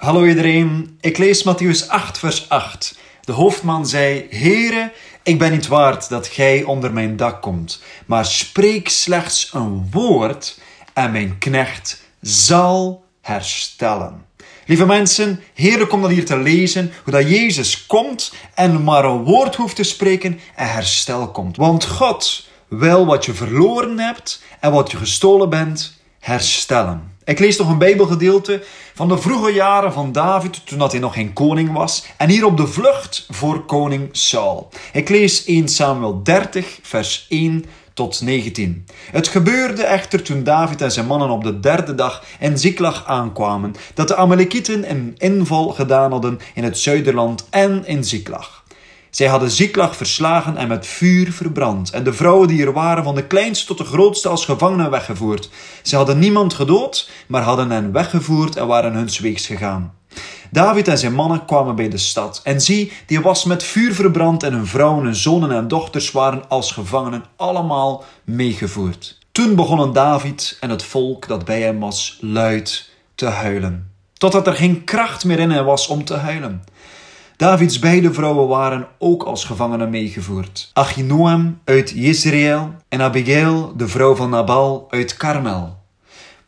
Hallo iedereen, ik lees Matthäus 8, vers 8. De hoofdman zei: Heere, ik ben niet waard dat gij onder mijn dak komt, maar spreek slechts een woord en mijn knecht zal herstellen. Lieve mensen, heerlijk om dat hier te lezen, hoe dat Jezus komt en maar een woord hoeft te spreken en herstel komt. Want God wil wat je verloren hebt en wat je gestolen bent, herstellen. Ik lees nog een Bijbelgedeelte van de vroege jaren van David, toen dat hij nog geen koning was, en hier op de vlucht voor koning Saul. Ik lees 1 Samuel 30, vers 1 tot 19. Het gebeurde echter toen David en zijn mannen op de derde dag in Ziklag aankwamen, dat de Amalekieten een inval gedaan hadden in het zuiderland en in Ziklag. Zij hadden Ziklag verslagen en met vuur verbrand, en de vrouwen die er waren, van de kleinste tot de grootste, als gevangenen weggevoerd. Ze hadden niemand gedood, maar hadden hen weggevoerd en waren huns weegs gegaan. David en zijn mannen kwamen bij de stad, en zie, die was met vuur verbrand, en hun vrouwen, hun zonen en dochters waren als gevangenen allemaal meegevoerd. Toen begonnen David en het volk dat bij hem was luid te huilen, totdat er geen kracht meer in hen was om te huilen. Davids beide vrouwen waren ook als gevangenen meegevoerd. Achinoam uit Jezreel en Abigail, de vrouw van Nabal uit Karmel.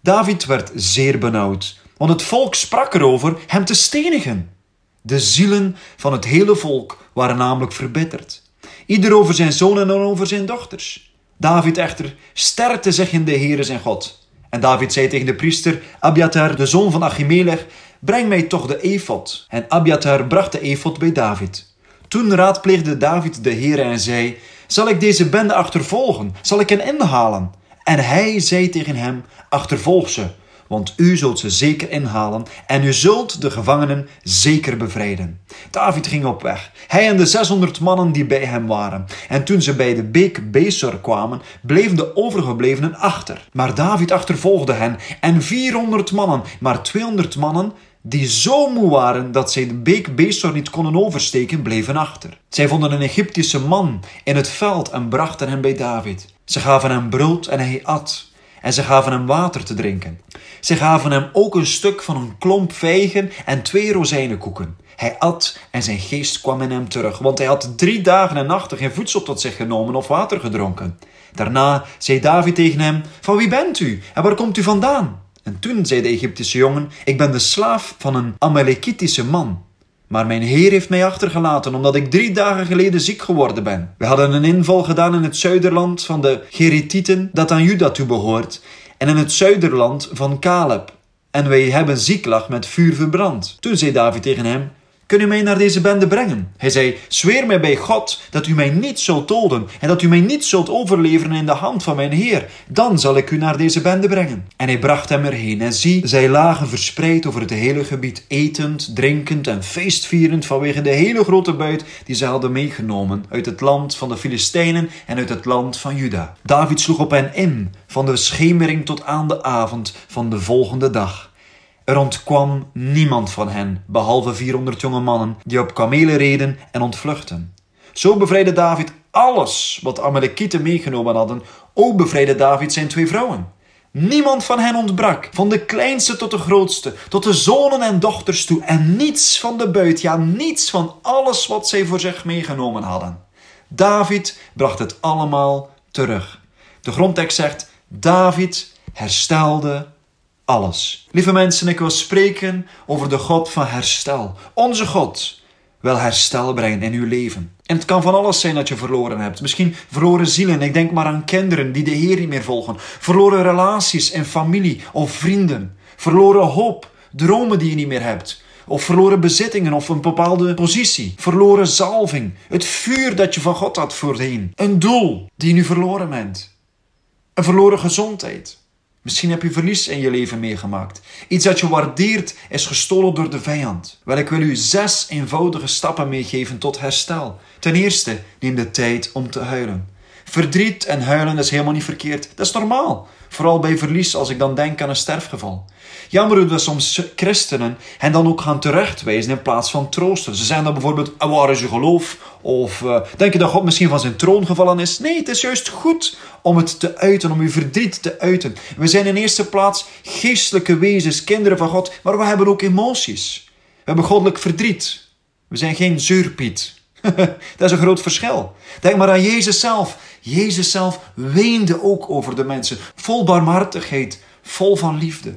David werd zeer benauwd, want het volk sprak erover hem te stenigen. De zielen van het hele volk waren namelijk verbitterd. Ieder over zijn zonen en over zijn dochters. David echter sterkte zich in de Heere zijn God. En David zei tegen de priester Abiatar, de zoon van Achimelech, breng mij toch de efot. En Abiatar bracht de efot bij David. Toen raadpleegde David de Heer en zei, zal ik deze bende achtervolgen? Zal ik hen inhalen? En hij zei tegen hem, achtervolg ze, want u zult ze zeker inhalen en u zult de gevangenen zeker bevrijden. David ging op weg, hij en de 600 mannen die bij hem waren. En toen ze bij de beek Besor kwamen, bleven de overgeblevenen achter. Maar David achtervolgde hen en 400 mannen, maar 200 mannen die zo moe waren dat zij de beek Besor niet konden oversteken, bleven achter. Zij vonden een Egyptische man in het veld en brachten hem bij David. Ze gaven hem brood en hij at. En ze gaven hem water te drinken. Ze gaven hem ook een stuk van een klomp vijgen en twee rozijnenkoeken. Hij at en zijn geest kwam in hem terug, want hij had drie dagen en nachten geen voedsel tot zich genomen of water gedronken. Daarna zei David tegen hem: Van wie bent u en waar komt u vandaan? En toen zei de Egyptische jongen: Ik ben de slaaf van een Amalekitische man. Maar mijn Heer heeft mij achtergelaten omdat ik drie dagen geleden ziek geworden ben. We hadden een inval gedaan in het zuiderland van de Geritieten, dat aan Juda toebehoort, en in het zuiderland van Caleb. En wij hebben Ziklag met vuur verbrand. Toen zei David tegen hem: Kun u mij naar deze bende brengen? Hij zei, zweer mij bij God dat u mij niet zult doden en dat u mij niet zult overleveren in de hand van mijn Heer. Dan zal ik u naar deze bende brengen. En hij bracht hem erheen. En zie, zij lagen verspreid over het hele gebied, etend, drinkend en feestvierend vanwege de hele grote buit die ze hadden meegenomen uit het land van de Filistijnen en uit het land van Juda. David sloeg op hen in, van de schemering tot aan de avond van de volgende dag. Er ontkwam niemand van hen, behalve 400 jonge mannen die op kamelen reden en ontvluchten. Zo bevrijdde David alles wat Amalekieten meegenomen hadden. Ook bevrijdde David zijn twee vrouwen. Niemand van hen ontbrak, van de kleinste tot de grootste, tot de zonen en dochters toe, en niets van de buit, ja, niets van alles wat zij voor zich meegenomen hadden. David bracht het allemaal terug. De grondtekst zegt: David herstelde alles. Lieve mensen, ik wil spreken over de God van herstel. Onze God wil herstel brengen in uw leven. En het kan van alles zijn dat je verloren hebt. Misschien verloren zielen. Ik denk maar aan kinderen die de Heer niet meer volgen. Verloren relaties in familie of vrienden. Verloren hoop, dromen die je niet meer hebt. Of verloren bezittingen of een bepaalde positie. Verloren zalving. Het vuur dat je van God had voorheen. Een doel die je nu verloren bent. Een verloren gezondheid. Misschien heb je verlies in je leven meegemaakt. Iets dat je waardeert is gestolen door de vijand. Wel, ik wil u zes eenvoudige stappen meegeven tot herstel. Ten eerste, neem de tijd om te huilen. Verdriet en huilen is helemaal niet verkeerd. Dat is normaal. Vooral bij verlies, als ik dan denk aan een sterfgeval. Jammer hoe we soms christenen hen dan ook gaan terechtwijzen in plaats van troosten. Ze zeggen dan bijvoorbeeld, ah, waar is je geloof? Of uh, denk je dat God misschien van zijn troon gevallen is? Nee, het is juist goed om het te uiten, om uw verdriet te uiten. We zijn in eerste plaats geestelijke wezens, kinderen van God, maar we hebben ook emoties. We hebben goddelijk verdriet. We zijn geen zeurpiet. dat is een groot verschil. Denk maar aan Jezus zelf. Jezus zelf weende ook over de mensen. Vol barmhartigheid, vol van liefde.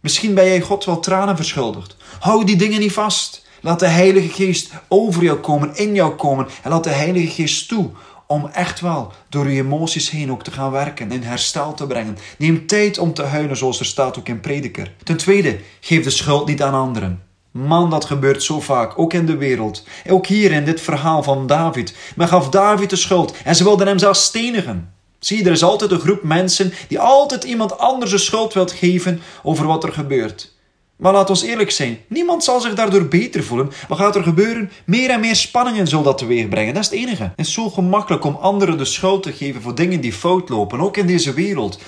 Misschien ben jij God wel tranen verschuldigd. Hou die dingen niet vast. Laat de Heilige Geest over jou komen, in jou komen. En laat de Heilige Geest toe om echt wel door je emoties heen ook te gaan werken, in herstel te brengen. Neem tijd om te huilen, zoals er staat ook in Prediker. Ten tweede, geef de schuld niet aan anderen. Man, dat gebeurt zo vaak, ook in de wereld. Ook hier in dit verhaal van David. Men gaf David de schuld en ze wilden hem zelfs stenigen. Zie, er is altijd een groep mensen die altijd iemand anders de schuld wilt geven over wat er gebeurt. Maar laat ons eerlijk zijn, niemand zal zich daardoor beter voelen. Wat gaat er gebeuren? Meer en meer spanningen zal dat teweeg brengen. Dat is het enige. Het is zo gemakkelijk om anderen de schuld te geven voor dingen die fout lopen, ook in deze wereld.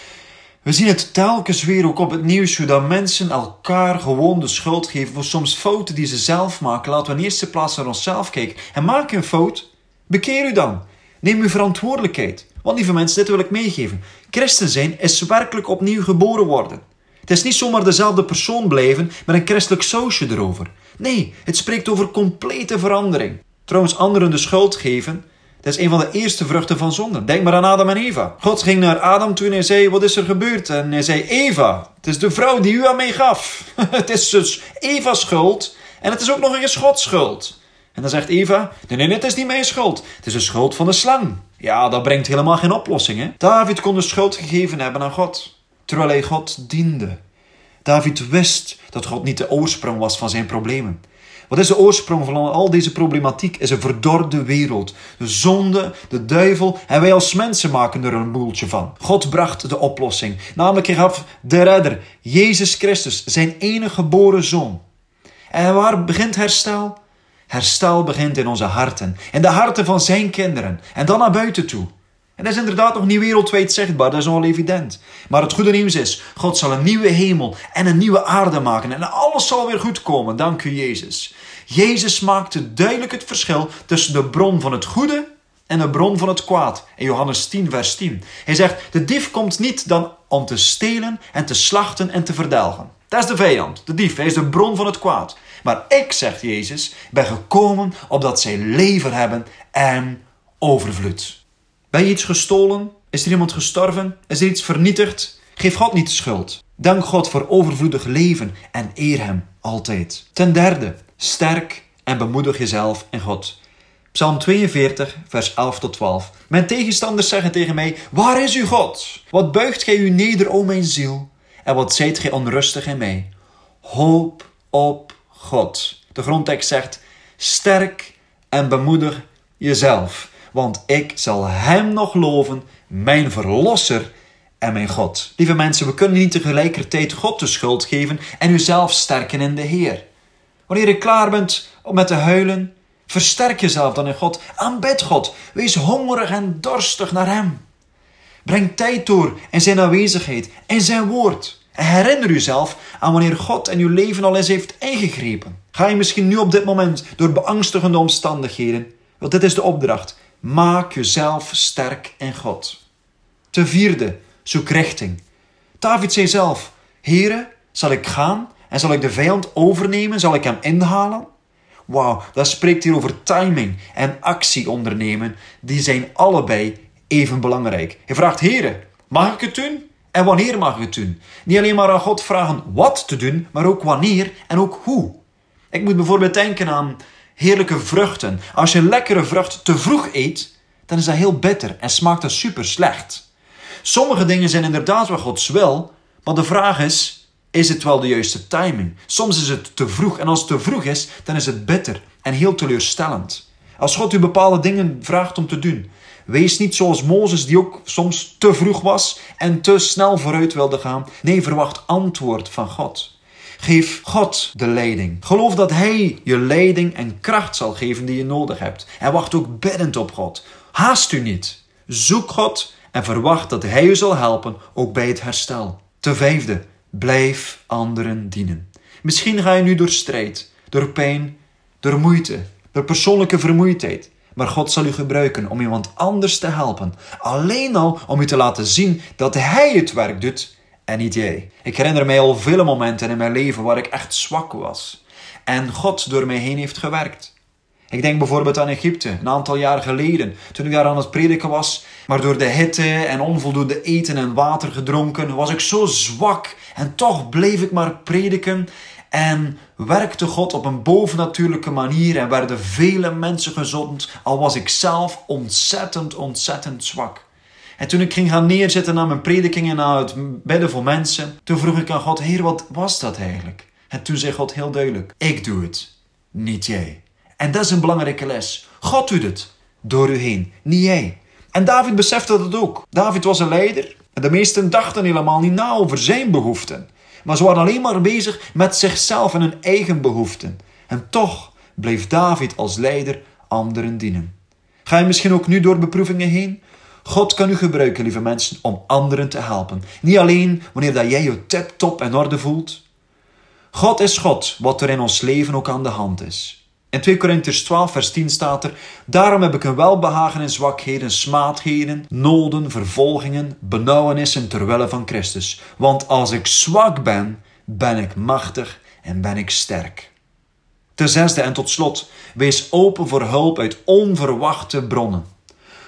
We zien het telkens weer ook op het nieuws hoe dat mensen elkaar gewoon de schuld geven voor soms fouten die ze zelf maken. Laten we in eerste plaats naar onszelf kijken. En maak een fout, bekeer u dan. Neem uw verantwoordelijkheid. Want lieve mensen, dit wil ik meegeven. Christen zijn is werkelijk opnieuw geboren worden. Het is niet zomaar dezelfde persoon blijven met een christelijk sausje erover. Nee, het spreekt over complete verandering. Trouwens, anderen de schuld geven, dat is een van de eerste vruchten van zonde. Denk maar aan Adam en Eva. God ging naar Adam toen hij zei, wat is er gebeurd? En hij zei, Eva, het is de vrouw die u aan mij gaf. het is dus Eva's schuld en het is ook nog eens Gods schuld. En dan zegt Eva, nee, nee, het is niet mijn schuld. Het is de schuld van de slang. Ja, dat brengt helemaal geen oplossing. Hè? David kon de schuld gegeven hebben aan God, terwijl hij God diende. David wist dat God niet de oorsprong was van zijn problemen. Wat is de oorsprong van al deze problematiek? Is een verdorde wereld. De zonde, de duivel en wij als mensen maken er een boeltje van. God bracht de oplossing. Namelijk, hij gaf de redder, Jezus Christus, zijn enige geboren zoon. En waar begint herstel? Herstel begint in onze harten, in de harten van zijn kinderen en dan naar buiten toe. En dat is inderdaad nog niet wereldwijd zichtbaar, dat is al evident. Maar het goede nieuws is, God zal een nieuwe hemel en een nieuwe aarde maken en alles zal weer goed komen, dank u Jezus. Jezus maakte duidelijk het verschil tussen de bron van het goede en de bron van het kwaad. In Johannes 10, vers 10. Hij zegt, de dief komt niet dan om te stelen en te slachten en te verdelgen. Dat is de vijand, de dief, hij is de bron van het kwaad. Maar ik, zegt Jezus, ben gekomen opdat zij leven hebben en overvloed. Ben je iets gestolen? Is er iemand gestorven? Is er iets vernietigd? Geef God niet de schuld. Dank God voor overvloedig leven en eer Hem altijd. Ten derde, sterk en bemoedig jezelf in God. Psalm 42, vers 11 tot 12. Mijn tegenstanders zeggen tegen mij: Waar is uw God? Wat buigt gij u neder, o mijn ziel? En wat zijt gij onrustig in mij? Hoop op God. De grondtekst zegt: Sterk en bemoedig jezelf, want ik zal Hem nog loven, mijn Verlosser en mijn God. Lieve mensen, we kunnen niet tegelijkertijd God de schuld geven en uzelf sterken in de Heer. Wanneer je klaar bent om met te huilen, versterk jezelf dan in God. Aanbid God. Wees hongerig en dorstig naar Hem. Breng tijd door in Zijn aanwezigheid, in Zijn woord. En herinner uzelf aan wanneer God in uw leven al eens heeft ingegrepen. Ga je misschien nu op dit moment door beangstigende omstandigheden? Want dit is de opdracht. Maak jezelf sterk in God. Ten vierde, zoek richting. David zei zelf: Here, zal ik gaan en zal ik de vijand overnemen? Zal ik hem inhalen? Wauw, dat spreekt hier over timing en actie ondernemen. Die zijn allebei even belangrijk. Hij vraagt: Here, mag ik het doen? En wanneer mag ik het doen? Niet alleen maar aan God vragen wat te doen, maar ook wanneer en ook hoe. Ik moet bijvoorbeeld denken aan heerlijke vruchten. Als je lekkere vrucht te vroeg eet, dan is dat heel bitter en smaakt dat super slecht. Sommige dingen zijn inderdaad wel Gods wil, maar de vraag is: is het wel de juiste timing? Soms is het te vroeg en als het te vroeg is, dan is het bitter en heel teleurstellend. Als God u bepaalde dingen vraagt om te doen, wees niet zoals Mozes, die ook soms te vroeg was en te snel vooruit wilde gaan. Nee, verwacht antwoord van God. Geef God de leiding. Geloof dat Hij je leiding en kracht zal geven die je nodig hebt. En wacht ook biddend op God. Haast u niet. Zoek God en verwacht dat Hij je zal helpen, ook bij het herstel. Ten vijfde, blijf anderen dienen. Misschien ga je nu door strijd, door pijn, door moeite, door persoonlijke vermoeidheid. Maar God zal u gebruiken om iemand anders te helpen. Alleen al om u te laten zien dat Hij het werk doet en niet jij. Ik herinner mij al vele momenten in mijn leven waar ik echt zwak was. En God door mij heen heeft gewerkt. Ik denk bijvoorbeeld aan Egypte, een aantal jaar geleden, toen ik daar aan het prediken was. Maar door de hitte en onvoldoende eten en water gedronken, was ik zo zwak. En toch bleef ik maar prediken. En werkte God op een bovennatuurlijke manier en werden vele mensen gezond, al was ik zelf ontzettend, ontzettend zwak. En toen ik ging gaan neerzitten naar mijn predikingen, naar het bidden voor mensen, toen vroeg ik aan God, Heer, wat was dat eigenlijk? En toen zei God heel duidelijk, ik doe het, niet jij. En dat is een belangrijke les. God doet het, door u heen, niet jij. En David besefte dat ook. David was een leider en de meesten dachten helemaal niet na over zijn behoeften. Maar ze waren alleen maar bezig met zichzelf en hun eigen behoeften. En toch bleef David als leider anderen dienen. Ga je misschien ook nu door beproevingen heen? God kan u gebruiken, lieve mensen, om anderen te helpen. Niet alleen wanneer dat jij je tip-top in orde voelt. God is God, wat er in ons leven ook aan de hand is. In 2 Corinthians 12, vers 10 staat er: Daarom heb ik een welbehagen in zwakheden, smaadheden, noden, vervolgingen, benauwenissen terwille van Christus. Want als ik zwak ben, ben ik machtig en ben ik sterk. Ten zesde en tot slot, wees open voor hulp uit onverwachte bronnen.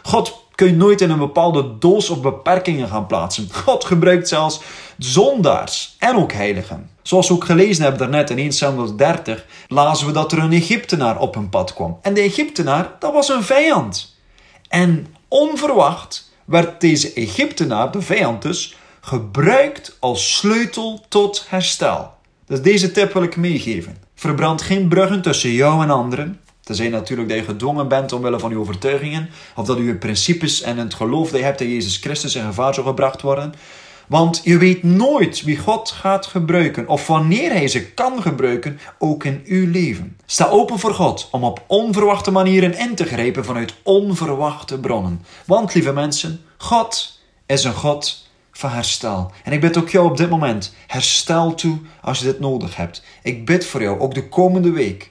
God kun je nooit in een bepaalde doos of beperkingen gaan plaatsen. God gebruikt zelfs zondaars en ook heiligen. Zoals we ook gelezen hebben daarnet in 1 Samuel 30, lazen we dat er een Egyptenaar op hun pad kwam. En de Egyptenaar, dat was een vijand. En onverwacht werd deze Egyptenaar, de vijand dus, gebruikt als sleutel tot herstel. Dus deze tip wil ik meegeven. Verbrand geen bruggen tussen jou en anderen. Tenzij natuurlijk dat je gedwongen bent omwille van je overtuigingen, of dat je principes en het geloof dat je hebt in Jezus Christus in gevaar zou gebracht worden. Want je weet nooit wie God gaat gebruiken of wanneer Hij ze kan gebruiken, ook in uw leven. Sta open voor God om op onverwachte manieren in te grijpen vanuit onverwachte bronnen. Want lieve mensen, God is een God van herstel. En ik bid ook jou op dit moment, herstel toe als je dit nodig hebt. Ik bid voor jou ook de komende week.